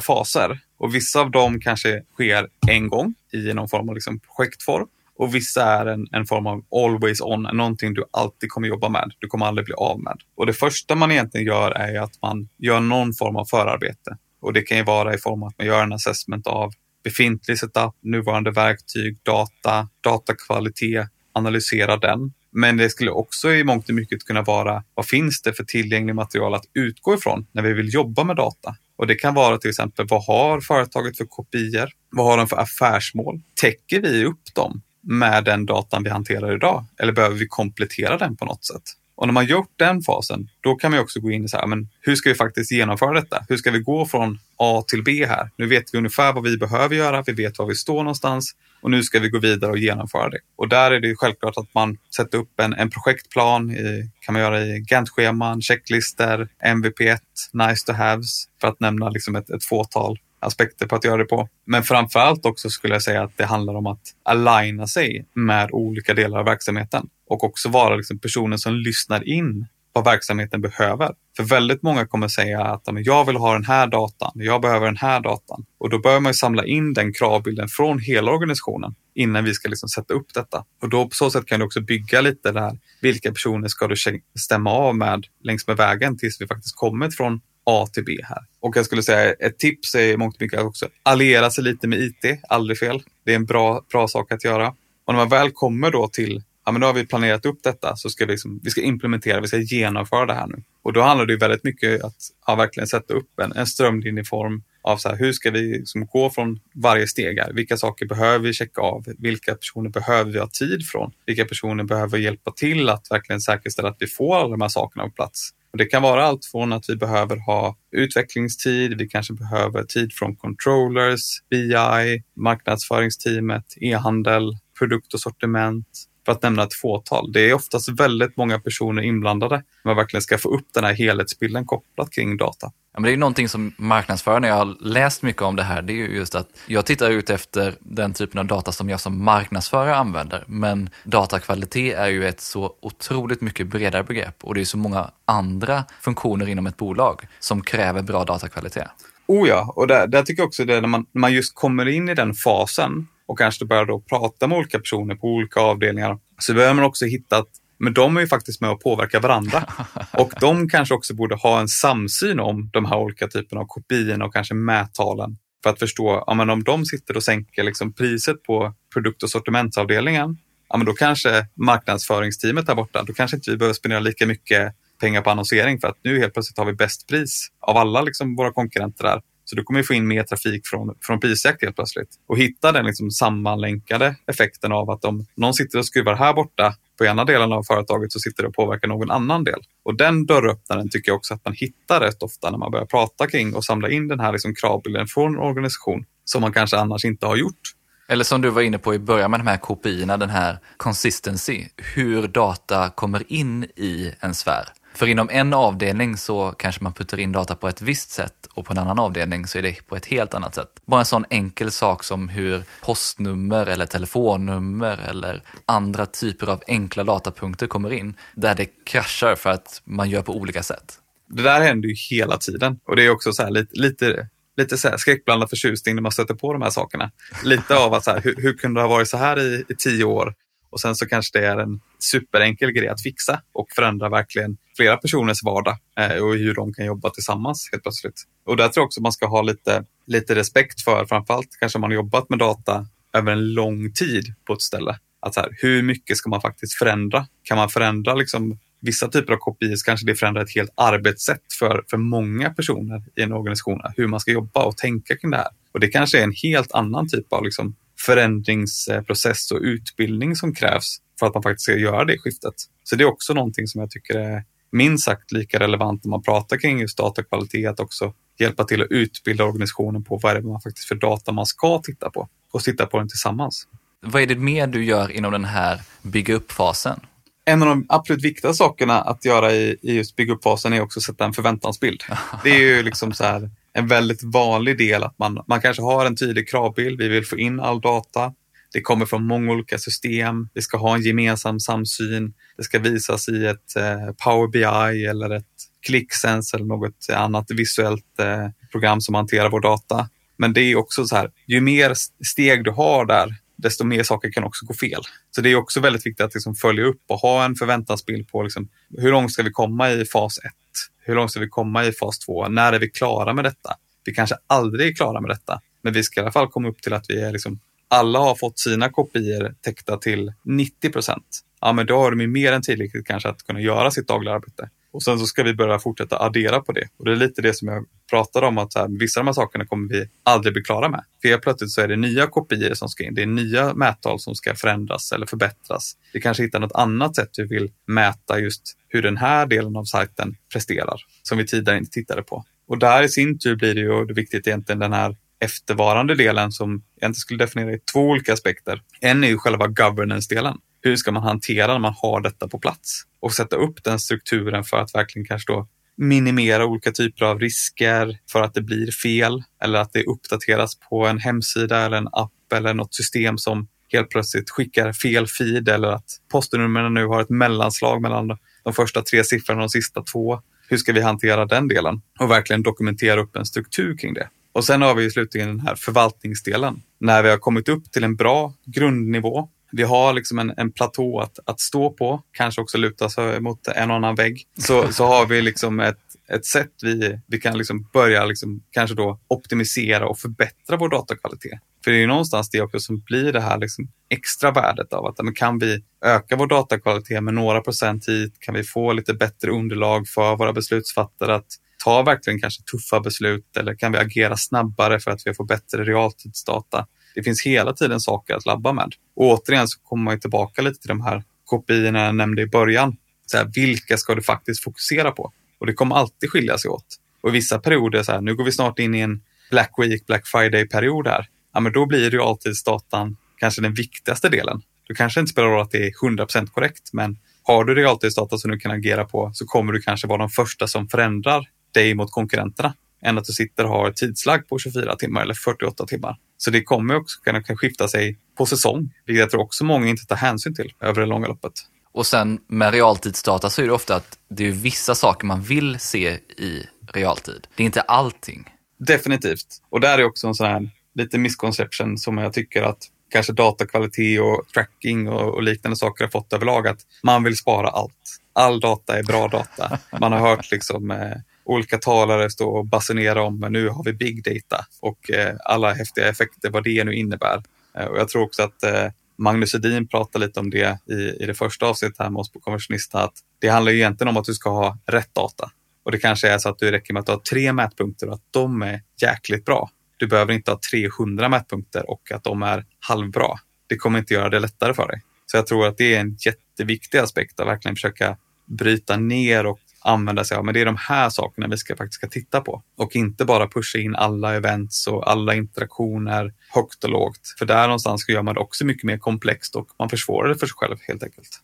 faser och vissa av dem kanske sker en gång i någon form av liksom projektform och vissa är en, en form av always on, någonting du alltid kommer jobba med. Du kommer aldrig bli av med. Och det första man egentligen gör är att man gör någon form av förarbete. Och det kan ju vara i form av att man gör en assessment av befintlig setup, nuvarande verktyg, data, datakvalitet, analysera den. Men det skulle också i mångt och mycket kunna vara vad finns det för tillgänglig material att utgå ifrån när vi vill jobba med data? Och det kan vara till exempel vad har företaget för kopior? Vad har de för affärsmål? Täcker vi upp dem med den datan vi hanterar idag? Eller behöver vi komplettera den på något sätt? Och när man gjort den fasen, då kan man också gå in i så här, men hur ska vi faktiskt genomföra detta? Hur ska vi gå från A till B här? Nu vet vi ungefär vad vi behöver göra, vi vet var vi står någonstans och nu ska vi gå vidare och genomföra det. Och där är det självklart att man sätter upp en, en projektplan, i, kan man göra i Gantt-scheman, checklister, MVP1, nice to haves, för att nämna liksom ett, ett fåtal aspekter på att göra det på. Men framför allt också skulle jag säga att det handlar om att aligna sig med olika delar av verksamheten och också vara liksom personen som lyssnar in vad verksamheten behöver. För väldigt många kommer säga att jag vill ha den här datan, jag behöver den här datan. Och då bör man samla in den kravbilden från hela organisationen innan vi ska liksom sätta upp detta. Och då på så sätt kan du också bygga lite där, vilka personer ska du stämma av med längs med vägen tills vi faktiskt kommit från A till B här. Och jag skulle säga ett tips är mångt mycket också alliera sig lite med IT, aldrig fel. Det är en bra, bra sak att göra. Och när man väl kommer då till ja, men då har vi planerat upp detta så ska vi, liksom, vi ska implementera, vi ska genomföra det här nu. Och då handlar det ju väldigt mycket om att ja, verkligen sätta upp en, en strömlinjeform av så här, hur ska vi liksom gå från varje steg här? Vilka saker behöver vi checka av? Vilka personer behöver vi ha tid från? Vilka personer behöver hjälpa till att verkligen säkerställa att vi får alla de här sakerna på plats? Och det kan vara allt från att vi behöver ha utvecklingstid, vi kanske behöver tid från controllers, BI, marknadsföringsteamet, e-handel, produkt och sortiment, för att nämna ett fåtal. Det är oftast väldigt många personer inblandade när man verkligen ska få upp den här helhetsbilden kopplat kring data.
Ja, men det är någonting som marknadsförare, jag har läst mycket om det här, det är ju just att jag tittar ut efter den typen av data som jag som marknadsförare använder. Men datakvalitet är ju ett så otroligt mycket bredare begrepp och det är så många andra funktioner inom ett bolag som kräver bra datakvalitet.
Oh ja, och där, där tycker jag också det när man, när man just kommer in i den fasen och kanske börjar då prata med olika personer på olika avdelningar så behöver man också hitta att men de är ju faktiskt med och påverkar varandra. Och de kanske också borde ha en samsyn om de här olika typerna av kopiorna och kanske mättalen. För att förstå, ja, men om de sitter och sänker liksom priset på produkt och sortimentsavdelningen, ja, men då kanske marknadsföringsteamet där borta, då kanske inte vi behöver spendera lika mycket pengar på annonsering för att nu helt plötsligt har vi bäst pris av alla liksom våra konkurrenter där. Så du kommer få in mer trafik från, från prisjakt helt plötsligt. Och hitta den liksom sammanlänkade effekten av att om någon sitter och skruvar här borta på ena delen av företaget så sitter det och påverkar någon annan del. Och den dörröppnaren tycker jag också att man hittar rätt ofta när man börjar prata kring och samla in den här liksom kravbilden från en organisation som man kanske annars inte har gjort.
Eller som du var inne på i början med de här kopiorna, den här consistency, hur data kommer in i en sfär. För inom en avdelning så kanske man puttar in data på ett visst sätt och på en annan avdelning så är det på ett helt annat sätt. Bara en sån enkel sak som hur postnummer eller telefonnummer eller andra typer av enkla datapunkter kommer in där det kraschar för att man gör på olika sätt.
Det där händer ju hela tiden och det är också så här lite, lite lite så här skräckblandad förtjusning när man stöter på de här sakerna. Lite av att så här, hur, hur kunde det ha varit så här i, i tio år? Och sen så kanske det är en superenkel grej att fixa och förändra verkligen flera personers vardag eh, och hur de kan jobba tillsammans helt plötsligt. Och där tror jag också man ska ha lite, lite respekt för, framförallt kanske man har jobbat med data över en lång tid på ett ställe. Att så här, hur mycket ska man faktiskt förändra? Kan man förändra liksom vissa typer av kopior kanske det förändrar ett helt arbetssätt för, för många personer i en organisation, hur man ska jobba och tänka kring det här. Och det kanske är en helt annan typ av liksom förändringsprocess och utbildning som krävs för att man faktiskt ska göra det skiftet. Så det är också någonting som jag tycker är minst sagt lika relevant när man pratar kring just datakvalitet, att också hjälpa till att utbilda organisationen på vad är det man faktiskt för data man ska titta på och titta på den tillsammans.
Vad är det mer du gör inom den här bygga upp-fasen?
En av de absolut viktiga sakerna att göra i, i just bygga upp-fasen är också att sätta en förväntansbild. Det är ju liksom så här en väldigt vanlig del att man, man kanske har en tydlig kravbild. Vi vill få in all data. Det kommer från många olika system. Vi ska ha en gemensam samsyn. Det ska visas i ett eh, Power BI eller ett ClickSense eller något annat visuellt eh, program som hanterar vår data. Men det är också så här, ju mer steg du har där, desto mer saker kan också gå fel. Så det är också väldigt viktigt att liksom följa upp och ha en förväntansbild på liksom, hur långt ska vi komma i fas 1? Hur långt ska vi komma i fas 2? När är vi klara med detta? Vi kanske aldrig är klara med detta, men vi ska i alla fall komma upp till att vi är liksom, alla har fått sina kopior täckta till 90 procent. Ja, men då har de mer än tillräckligt kanske att kunna göra sitt dagliga arbete. Och sen så ska vi börja fortsätta addera på det. Och det är lite det som jag pratade om att så här, vissa av de här sakerna kommer vi aldrig bli klara med. För helt plötsligt så är det nya kopior som ska in. Det är nya mättal som ska förändras eller förbättras. Vi kanske hittar något annat sätt vi vill mäta just hur den här delen av sajten presterar som vi tidigare inte tittade på. Och där i sin tur blir det ju det viktigt egentligen den här eftervarande delen som jag inte skulle definiera i två olika aspekter. En är ju själva governance-delen. Hur ska man hantera när man har detta på plats? Och sätta upp den strukturen för att verkligen kanske då minimera olika typer av risker för att det blir fel eller att det uppdateras på en hemsida eller en app eller något system som helt plötsligt skickar fel feed eller att postnumren nu har ett mellanslag mellan de första tre siffrorna och de sista två. Hur ska vi hantera den delen och verkligen dokumentera upp en struktur kring det? Och sen har vi ju slutligen den här förvaltningsdelen. När vi har kommit upp till en bra grundnivå vi har liksom en, en platå att, att stå på, kanske också luta sig mot en och annan vägg. Så, så har vi liksom ett, ett sätt vi, vi kan liksom börja liksom kanske då optimisera och förbättra vår datakvalitet. För det är någonstans det också som blir det här liksom extra värdet av att men kan vi öka vår datakvalitet med några procent hit? Kan vi få lite bättre underlag för våra beslutsfattare att ta verkligen kanske tuffa beslut eller kan vi agera snabbare för att vi får bättre realtidsdata? Det finns hela tiden saker att labba med. Och återigen så kommer man tillbaka lite till de här kopiorna jag nämnde i början. Så här, vilka ska du faktiskt fokusera på? Och det kommer alltid skilja sig åt. Och i vissa perioder, så här, nu går vi snart in i en Black Week, Black Friday-period här. Ja, men då blir realtidsdatan kanske den viktigaste delen. Det kanske inte spelar roll att det är 100% korrekt, men har du realtidsdata som du kan agera på så kommer du kanske vara de första som förändrar dig mot konkurrenterna än att du sitter och har tidslag på 24 timmar eller 48 timmar. Så det kommer också kunna skifta sig på säsong, vilket jag tror också många inte tar hänsyn till över det långa loppet.
Och sen med realtidsdata så är det ofta att det är vissa saker man vill se i realtid. Det är inte allting.
Definitivt. Och där är också en sån här lite misconception som jag tycker att kanske datakvalitet och tracking och, och liknande saker har fått överlag att man vill spara allt. All data är bra data. Man har hört liksom eh, olika talare stå och basunera om men nu har vi big data och eh, alla häftiga effekter, vad det nu innebär. Eh, och jag tror också att eh, Magnus Edin pratade lite om det i, i det första avsnittet här med oss på Konversionista, att det handlar egentligen om att du ska ha rätt data. Och det kanske är så att du räcker med att ha tre mätpunkter och att de är jäkligt bra. Du behöver inte ha 300 mätpunkter och att de är halvbra. Det kommer inte göra det lättare för dig. Så jag tror att det är en jätteviktig aspekt att verkligen försöka bryta ner och använda sig av. Men det är de här sakerna vi ska faktiskt ska titta på och inte bara pusha in alla events och alla interaktioner högt och lågt. För där någonstans gör man det också mycket mer komplext och man försvårar det för sig själv helt enkelt.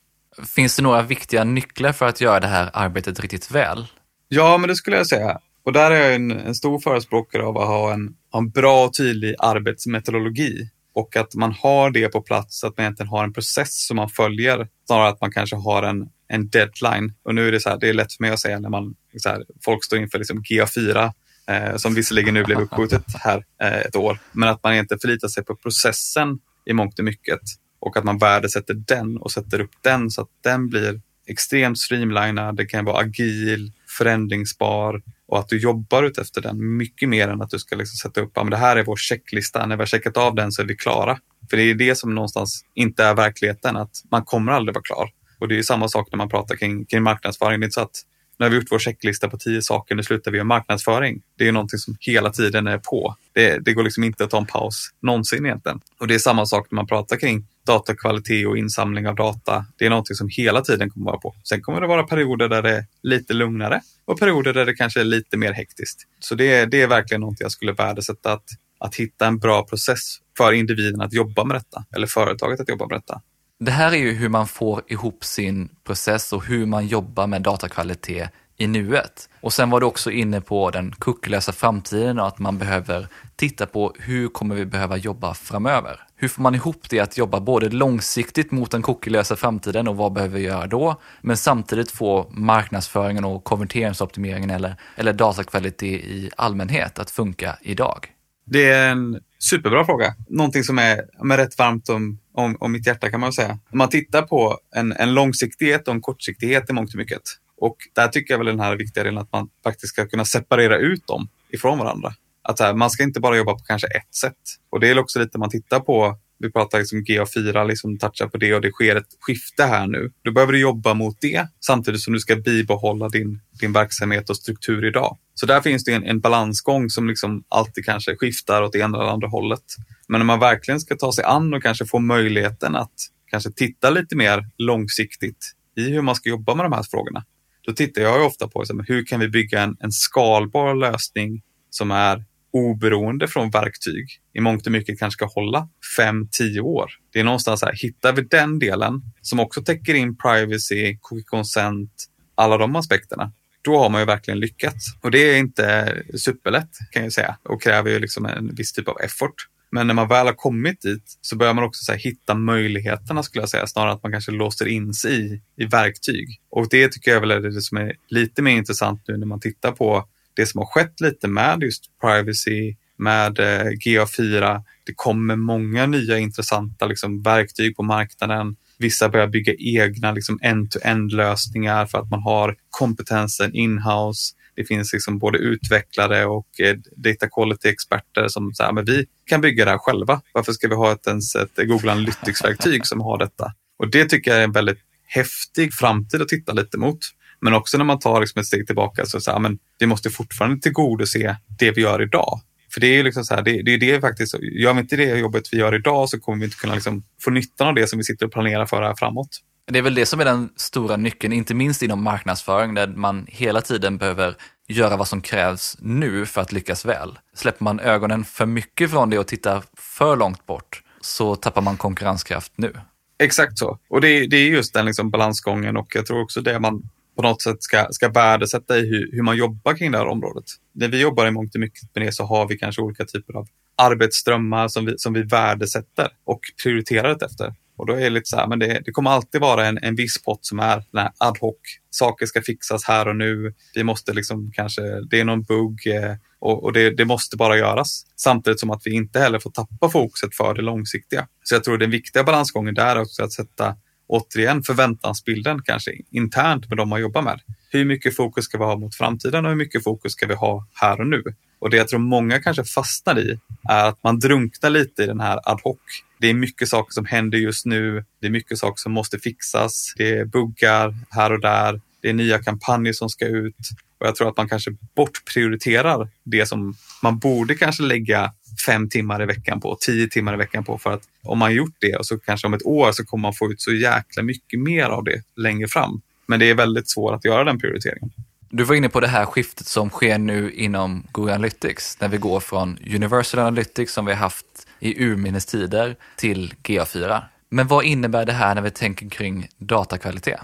Finns det några viktiga nycklar för att göra det här arbetet riktigt väl?
Ja, men det skulle jag säga. Och där är jag en, en stor förespråkare av att ha en, en bra och tydlig arbetsmetodologi och att man har det på plats, att man egentligen har en process som man följer snarare att man kanske har en, en deadline. Och nu är det så här, det är lätt för mig att säga när man, så här, folk står inför liksom GA4 eh, som visserligen nu blev uppskjutet här eh, ett år, men att man inte förlitar sig på processen i mångt och mycket och att man värdesätter den och sätter upp den så att den blir extremt streamlinad, det kan vara agil, förändringsbar och att du jobbar ut efter den mycket mer än att du ska liksom sätta upp, ja, men det här är vår checklista, när vi har checkat av den så är vi klara. För det är det som någonstans inte är verkligheten, att man kommer aldrig vara klar. Och det är samma sak när man pratar kring, kring marknadsföring. Det är inte så att när vi gjort vår checklista på tio saker, nu slutar vi med marknadsföring. Det är någonting som hela tiden är på. Det, det, går liksom inte att ta en paus någonsin egentligen. Och det är samma sak när man pratar kring datakvalitet och insamling av data. Det är någonting som hela tiden kommer vara på. Sen kommer det vara perioder där det är lite lugnare och perioder där det kanske är lite mer hektiskt. Så det, det är verkligen någonting jag skulle värdesätta, att, att hitta en bra process för individen att jobba med detta, eller företaget att jobba med detta.
Det här är ju hur man får ihop sin process och hur man jobbar med datakvalitet i nuet. Och sen var du också inne på den kucklösa framtiden och att man behöver titta på hur kommer vi behöva jobba framöver? Hur får man ihop det att jobba både långsiktigt mot den kuckelösa framtiden och vad behöver vi göra då? Men samtidigt få marknadsföringen och konverteringsoptimeringen eller, eller datakvalitet i allmänhet att funka idag?
Det är en superbra fråga. Någonting som är med rätt varmt om, om, om mitt hjärta kan man säga. Om man tittar på en, en långsiktighet och en kortsiktighet i mångt och mycket. Och där tycker jag väl den här viktiga delen att man faktiskt ska kunna separera ut dem ifrån varandra. Att här, man ska inte bara jobba på kanske ett sätt. Och det är också lite man tittar på vi pratar liksom GA4, liksom touchar på det och det sker ett skifte här nu. Då behöver du jobba mot det samtidigt som du ska bibehålla din, din verksamhet och struktur idag. Så där finns det en, en balansgång som liksom alltid kanske skiftar åt det ena eller andra hållet. Men när man verkligen ska ta sig an och kanske få möjligheten att kanske titta lite mer långsiktigt i hur man ska jobba med de här frågorna. Då tittar jag ofta på liksom, hur kan vi bygga en, en skalbar lösning som är oberoende från verktyg i mångt och mycket kanske ska hålla 5-10 år. Det är någonstans här, hittar vi den delen som också täcker in privacy, cookie consent, alla de aspekterna, då har man ju verkligen lyckats. Och det är inte superlätt kan jag säga och kräver ju liksom en viss typ av effort. Men när man väl har kommit dit så börjar man också här, hitta möjligheterna skulle jag säga, snarare att man kanske låser in sig i, i verktyg. Och det tycker jag väl är det som är lite mer intressant nu när man tittar på det som har skett lite med just privacy, med eh, GA4. Det kommer många nya intressanta liksom, verktyg på marknaden. Vissa börjar bygga egna liksom, end-to-end lösningar för att man har kompetensen in-house. Det finns liksom både utvecklare och eh, data quality-experter som säger att vi kan bygga det här själva. Varför ska vi ha ett, ens ett Google Analytics-verktyg som har detta? Och det tycker jag är en väldigt häftig framtid att titta lite mot. Men också när man tar liksom ett steg tillbaka så, så här, men vi måste fortfarande tillgodose det vi gör idag. För det är ju liksom så här, det, det är det faktiskt, gör vi inte det jobbet vi gör idag så kommer vi inte kunna liksom få nyttan av det som vi sitter och planerar för här framåt.
Det är väl det som är den stora nyckeln, inte minst inom marknadsföring, där man hela tiden behöver göra vad som krävs nu för att lyckas väl. Släpper man ögonen för mycket från det och tittar för långt bort så tappar man konkurrenskraft nu.
Exakt så. Och det, det är just den liksom balansgången och jag tror också det man på något sätt ska, ska värdesätta i hur, hur man jobbar kring det här området. När vi jobbar i mångt och mycket med det så har vi kanske olika typer av arbetsströmmar som vi, som vi värdesätter och prioriterar det efter. Och då är det lite så här, men det, det kommer alltid vara en, en viss pott som är den här ad hoc. Saker ska fixas här och nu. Vi måste liksom kanske, det är någon bugg eh, och, och det, det, måste bara göras. Samtidigt som att vi inte heller får tappa fokuset för det långsiktiga. Så jag tror den viktiga balansgången där är också att sätta återigen förväntansbilden kanske internt med de man jobbar med. Hur mycket fokus ska vi ha mot framtiden och hur mycket fokus ska vi ha här och nu? Och det jag tror många kanske fastnar i är att man drunknar lite i den här ad hoc. Det är mycket saker som händer just nu. Det är mycket saker som måste fixas. Det är buggar här och där. Det är nya kampanjer som ska ut. Och jag tror att man kanske bortprioriterar det som man borde kanske lägga fem timmar i veckan på, tio timmar i veckan på. För att om man gjort det och så kanske om ett år så kommer man få ut så jäkla mycket mer av det längre fram. Men det är väldigt svårt att göra den prioriteringen.
Du var inne på det här skiftet som sker nu inom Google Analytics, när vi går från Universal Analytics som vi har haft i urminnes tider till GA4. Men vad innebär det här när vi tänker kring datakvalitet?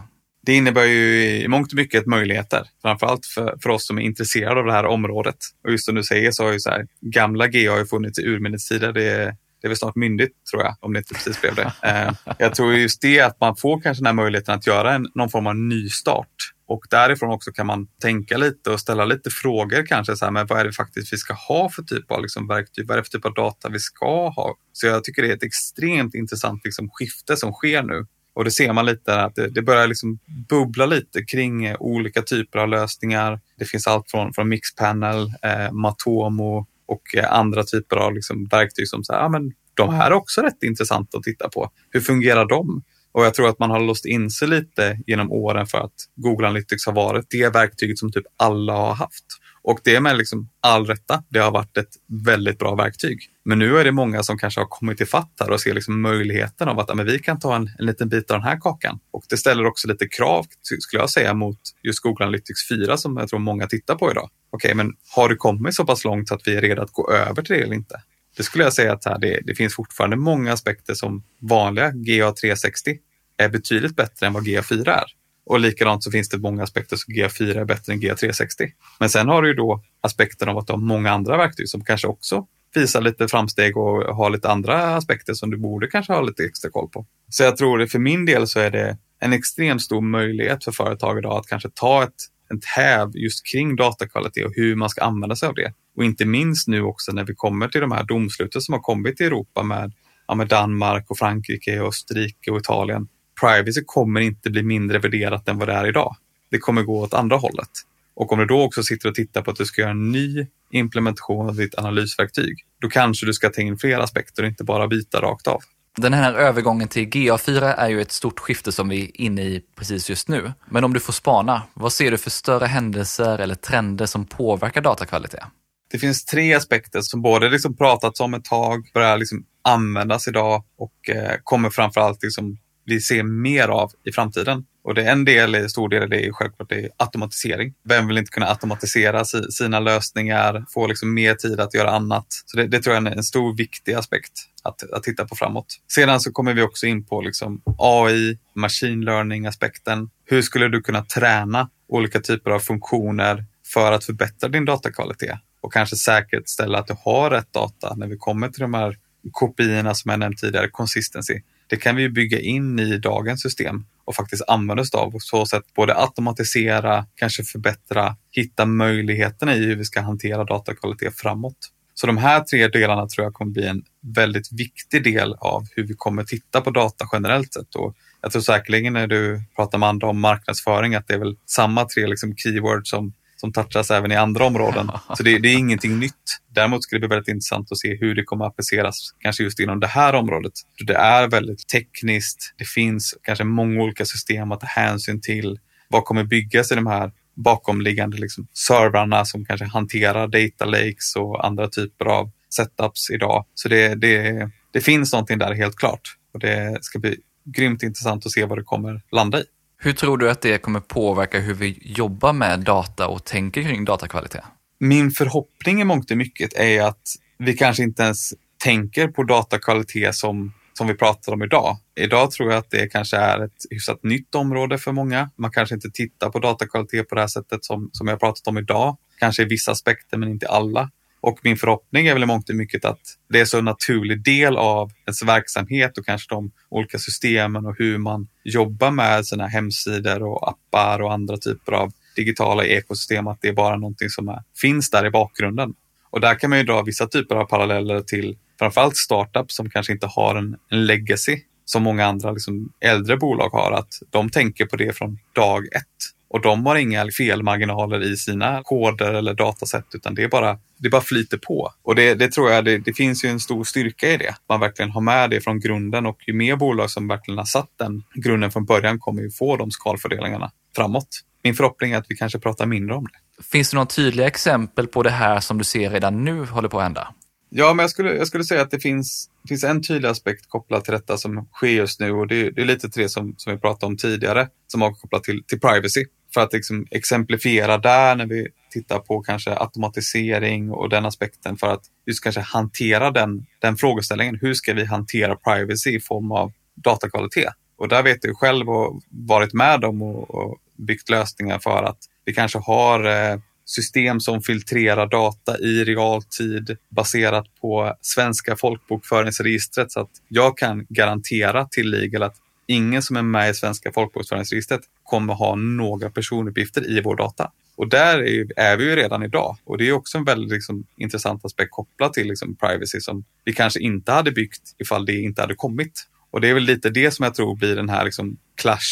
Det innebär ju i mångt och mycket möjligheter, framförallt för, för oss som är intresserade av det här området. Och just som du säger så har ju så här, gamla GA har funnits i urminnes tider. Det är, det är väl snart myndigt tror jag, om det inte precis blev det. Eh, jag tror just det att man får kanske den här möjligheten att göra en, någon form av nystart. Och därifrån också kan man tänka lite och ställa lite frågor kanske. Så här, men vad är det faktiskt vi ska ha för typ av liksom, verktyg? Vad är det för typ av data vi ska ha? Så jag tycker det är ett extremt intressant liksom, skifte som sker nu. Och det ser man lite att det, det börjar liksom bubbla lite kring eh, olika typer av lösningar. Det finns allt från, från Mixpanel, eh, Matomo och eh, andra typer av liksom verktyg som så här, ah, men de här är också rätt intressanta att titta på. Hur fungerar de? Och jag tror att man har låst in sig lite genom åren för att Google Analytics har varit det verktyget som typ alla har haft. Och det med liksom all rätta. Det har varit ett väldigt bra verktyg. Men nu är det många som kanske har kommit ifatt här och ser liksom möjligheten av att ja, men vi kan ta en, en liten bit av den här kakan. Och det ställer också lite krav, skulle jag säga, mot just Google Analytics 4 som jag tror många tittar på idag. Okej, men har du kommit så pass långt att vi är redo att gå över till det eller inte? Det skulle jag säga att här, det, det finns fortfarande många aspekter som vanliga GA360 är betydligt bättre än vad GA4 är. Och likadant så finns det många aspekter som GA4 är bättre än GA360. Men sen har du ju då aspekten av att du har många andra verktyg som kanske också visar lite framsteg och har lite andra aspekter som du borde kanske ha lite extra koll på. Så jag tror det för min del så är det en extremt stor möjlighet för företag idag att kanske ta ett, ett häv just kring datakvalitet och hur man ska använda sig av det. Och inte minst nu också när vi kommer till de här domsluten som har kommit i Europa med, ja, med Danmark och Frankrike och Österrike och Italien privacy kommer inte bli mindre värderat än vad det är idag. Det kommer gå åt andra hållet. Och om du då också sitter och tittar på att du ska göra en ny implementation av ditt analysverktyg, då kanske du ska ta in fler aspekter och inte bara byta rakt av.
Den här övergången till GA4 är ju ett stort skifte som vi är inne i precis just nu. Men om du får spana, vad ser du för större händelser eller trender som påverkar datakvalitet?
Det finns tre aspekter som både liksom pratats om ett tag, börjar liksom användas idag och eh, kommer framförallt liksom vi ser mer av i framtiden. Och det är en del, stor del, det är självklart det är automatisering. Vem vill inte kunna automatisera sina lösningar, få liksom mer tid att göra annat? Så det, det tror jag är en stor viktig aspekt att, att titta på framåt. Sedan så kommer vi också in på liksom AI, machine learning aspekten. Hur skulle du kunna träna olika typer av funktioner för att förbättra din datakvalitet och kanske säkerställa att du har rätt data när vi kommer till de här kopiorna som jag nämnt tidigare, consistency. Det kan vi bygga in i dagens system och faktiskt använda oss av. På så sätt både automatisera, kanske förbättra, hitta möjligheterna i hur vi ska hantera datakvalitet framåt. Så de här tre delarna tror jag kommer bli en väldigt viktig del av hur vi kommer titta på data generellt sett. Och jag tror säkerligen när du pratar med andra om marknadsföring att det är väl samma tre liksom keywords som som touchas även i andra områden. Så det, det, är ingenting nytt. Däremot skulle det bli väldigt intressant att se hur det kommer att appliceras, kanske just inom det här området. Det är väldigt tekniskt. Det finns kanske många olika system att ta hänsyn till. Vad kommer byggas i de här bakomliggande liksom, servrarna som kanske hanterar data lakes och andra typer av setups idag. Så det, det, det finns någonting där helt klart och det ska bli grymt intressant att se vad det kommer landa i.
Hur tror du att det kommer påverka hur vi jobbar med data och tänker kring datakvalitet?
Min förhoppning i mångt och mycket är att vi kanske inte ens tänker på datakvalitet som, som vi pratar om idag. Idag tror jag att det kanske är ett hyfsat nytt område för många. Man kanske inte tittar på datakvalitet på det här sättet som, som jag pratat om idag. Kanske i vissa aspekter men inte alla. Och min förhoppning är väl i mångt och mycket att det är så en naturlig del av ens verksamhet och kanske de olika systemen och hur man jobbar med sina hemsidor och appar och andra typer av digitala ekosystem, att det är bara någonting som är, finns där i bakgrunden. Och där kan man ju dra vissa typer av paralleller till framförallt startups som kanske inte har en, en legacy som många andra liksom, äldre bolag har, att de tänker på det från dag ett. Och de har inga felmarginaler i sina koder eller datasätt utan det är bara, det bara flyter på. Och det, det tror jag, det, det, finns ju en stor styrka i det. Man verkligen har med det från grunden och ju mer bolag som verkligen har satt den grunden från början kommer ju få de skalfördelarna framåt. Min förhoppning är att vi kanske pratar mindre om det.
Finns det några tydliga exempel på det här som du ser redan nu håller på att hända?
Ja, men jag skulle, jag skulle säga att det finns, det finns en tydlig aspekt kopplat till detta som sker just nu och det, det är lite till det som, som vi pratade om tidigare som har kopplat till, till privacy för att liksom exemplifiera där när vi tittar på kanske automatisering och den aspekten för att just kanske hantera den, den frågeställningen. Hur ska vi hantera privacy i form av datakvalitet? Och där vet du själv och varit med om och, och byggt lösningar för att vi kanske har eh, system som filtrerar data i realtid baserat på svenska folkbokföringsregistret så att jag kan garantera till Legal att ingen som är med i svenska folkbokföringsregistret kommer ha några personuppgifter i vår data. Och där är, är vi ju redan idag. Och det är också en väldigt liksom, intressant aspekt kopplat till liksom, privacy som vi kanske inte hade byggt ifall det inte hade kommit. Och det är väl lite det som jag tror blir den här liksom,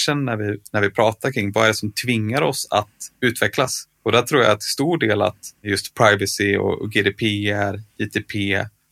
när vi, när vi pratar kring vad är det som tvingar oss att utvecklas. Och där tror jag till stor del att just privacy och GDPR, ITP,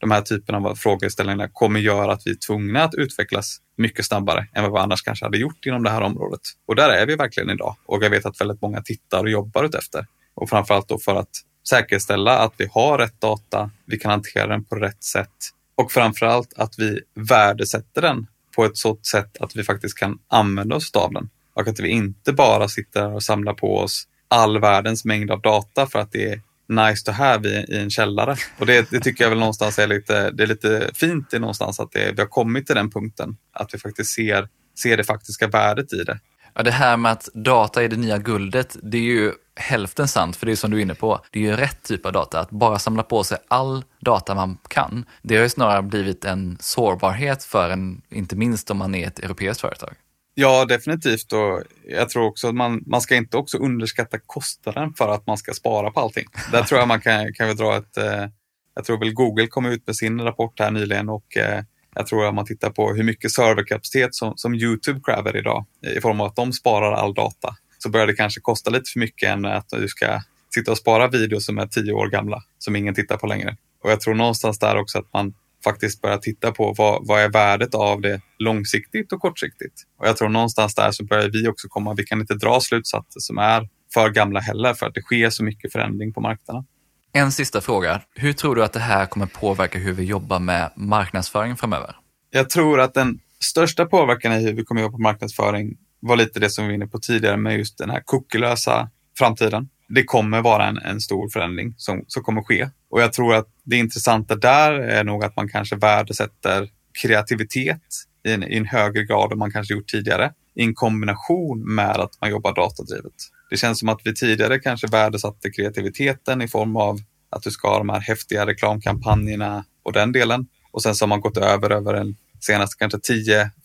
de här typerna av frågeställningar kommer göra att vi är tvungna att utvecklas mycket snabbare än vad vi annars kanske hade gjort inom det här området. Och där är vi verkligen idag. Och jag vet att väldigt många tittar och jobbar utefter. Och framförallt då för att säkerställa att vi har rätt data, vi kan hantera den på rätt sätt och framförallt att vi värdesätter den på ett sådant sätt att vi faktiskt kan använda oss av den. Och att vi inte bara sitter och samlar på oss all världens mängd av data för att det är nice to have i, i en källare. Och det, det, tycker jag väl någonstans är lite, det är lite fint i någonstans att det, vi har kommit till den punkten. Att vi faktiskt ser, ser det faktiska värdet i det.
Ja, det här med att data är det nya guldet, det är ju hälften sant, för det är som du är inne på, det är ju rätt typ av data. Att bara samla på sig all data man kan, det har ju snarare blivit en sårbarhet för en, inte minst om man är ett europeiskt företag.
Ja, definitivt. Och jag tror också att man, man ska inte också underskatta kostnaden för att man ska spara på allting. Där tror jag man kan, kan väl dra ett... Eh, jag tror väl Google kom ut med sin rapport här nyligen och eh, jag tror att man tittar på hur mycket serverkapacitet som, som Youtube kräver idag i form av att de sparar all data. Så börjar det kanske kosta lite för mycket än att du ska sitta och spara videos som är tio år gamla som ingen tittar på längre. Och jag tror någonstans där också att man faktiskt börja titta på vad, vad är värdet av det långsiktigt och kortsiktigt. Och jag tror någonstans där så börjar vi också komma, vi kan inte dra slutsatser som är för gamla heller för att det sker så mycket förändring på marknaden.
En sista fråga. Hur tror du att det här kommer påverka hur vi jobbar med marknadsföring framöver?
Jag tror att den största påverkan i hur vi kommer jobba på marknadsföring var lite det som vi var inne på tidigare med just den här cookielösa framtiden. Det kommer vara en, en stor förändring som, som kommer ske. Och jag tror att det intressanta där är nog att man kanske värdesätter kreativitet i en, i en högre grad än man kanske gjort tidigare i en kombination med att man jobbar datadrivet. Det känns som att vi tidigare kanske värdesatte kreativiteten i form av att du ska ha de här häftiga reklamkampanjerna och den delen. Och sen så har man gått över över den senaste kanske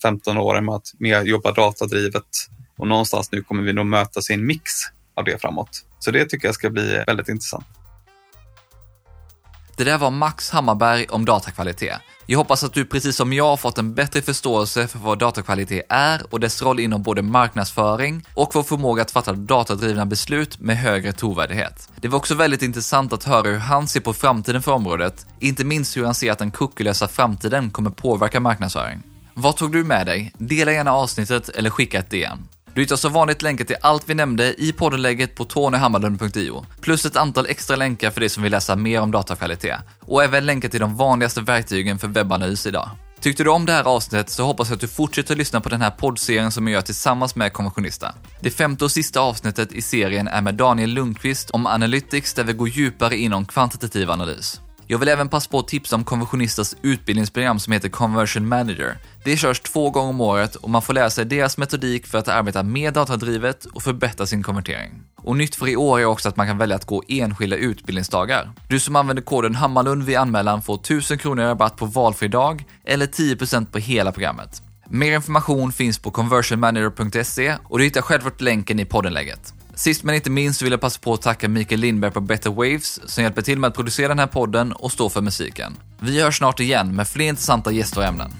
10-15 åren med att mer jobba datadrivet. Och någonstans nu kommer vi nog mötas i en mix av det framåt. Så det tycker jag ska bli väldigt intressant.
Det där var Max Hammarberg om datakvalitet. Jag hoppas att du precis som jag har fått en bättre förståelse för vad datakvalitet är och dess roll inom både marknadsföring och vår förmåga att fatta datadrivna beslut med högre trovärdighet. Det var också väldigt intressant att höra hur han ser på framtiden för området, inte minst hur han ser att den cookielösa framtiden kommer påverka marknadsföring. Vad tog du med dig? Dela gärna avsnittet eller skicka ett DM. Du hittar som vanligt länkar till allt vi nämnde i poddenlägget på tonyhammarlund.io, plus ett antal extra länkar för dig som vill läsa mer om datakvalitet, och även länkar till de vanligaste verktygen för webbanalys idag. Tyckte du om det här avsnittet så hoppas jag att du fortsätter lyssna på den här poddserien som jag gör tillsammans med Konventionista. Det femte och sista avsnittet i serien är med Daniel Lundqvist om Analytics där vi går djupare inom kvantitativ analys. Jag vill även passa på att tipsa om Konversionistas utbildningsprogram som heter Conversion Manager. Det körs två gånger om året och man får lära sig deras metodik för att arbeta mer datadrivet och förbättra sin konvertering. Och nytt för i år är också att man kan välja att gå enskilda utbildningsdagar. Du som använder koden Hammarlund vid anmälan får 1000 kronor i rabatt på valfri dag eller 10% på hela programmet. Mer information finns på conversionmanager.se och du hittar självklart länken i poddenläget. Sist men inte minst vill jag passa på att tacka Mikael Lindberg på Better Waves som hjälper till med att producera den här podden och stå för musiken. Vi hörs snart igen med fler intressanta gäster och ämnen.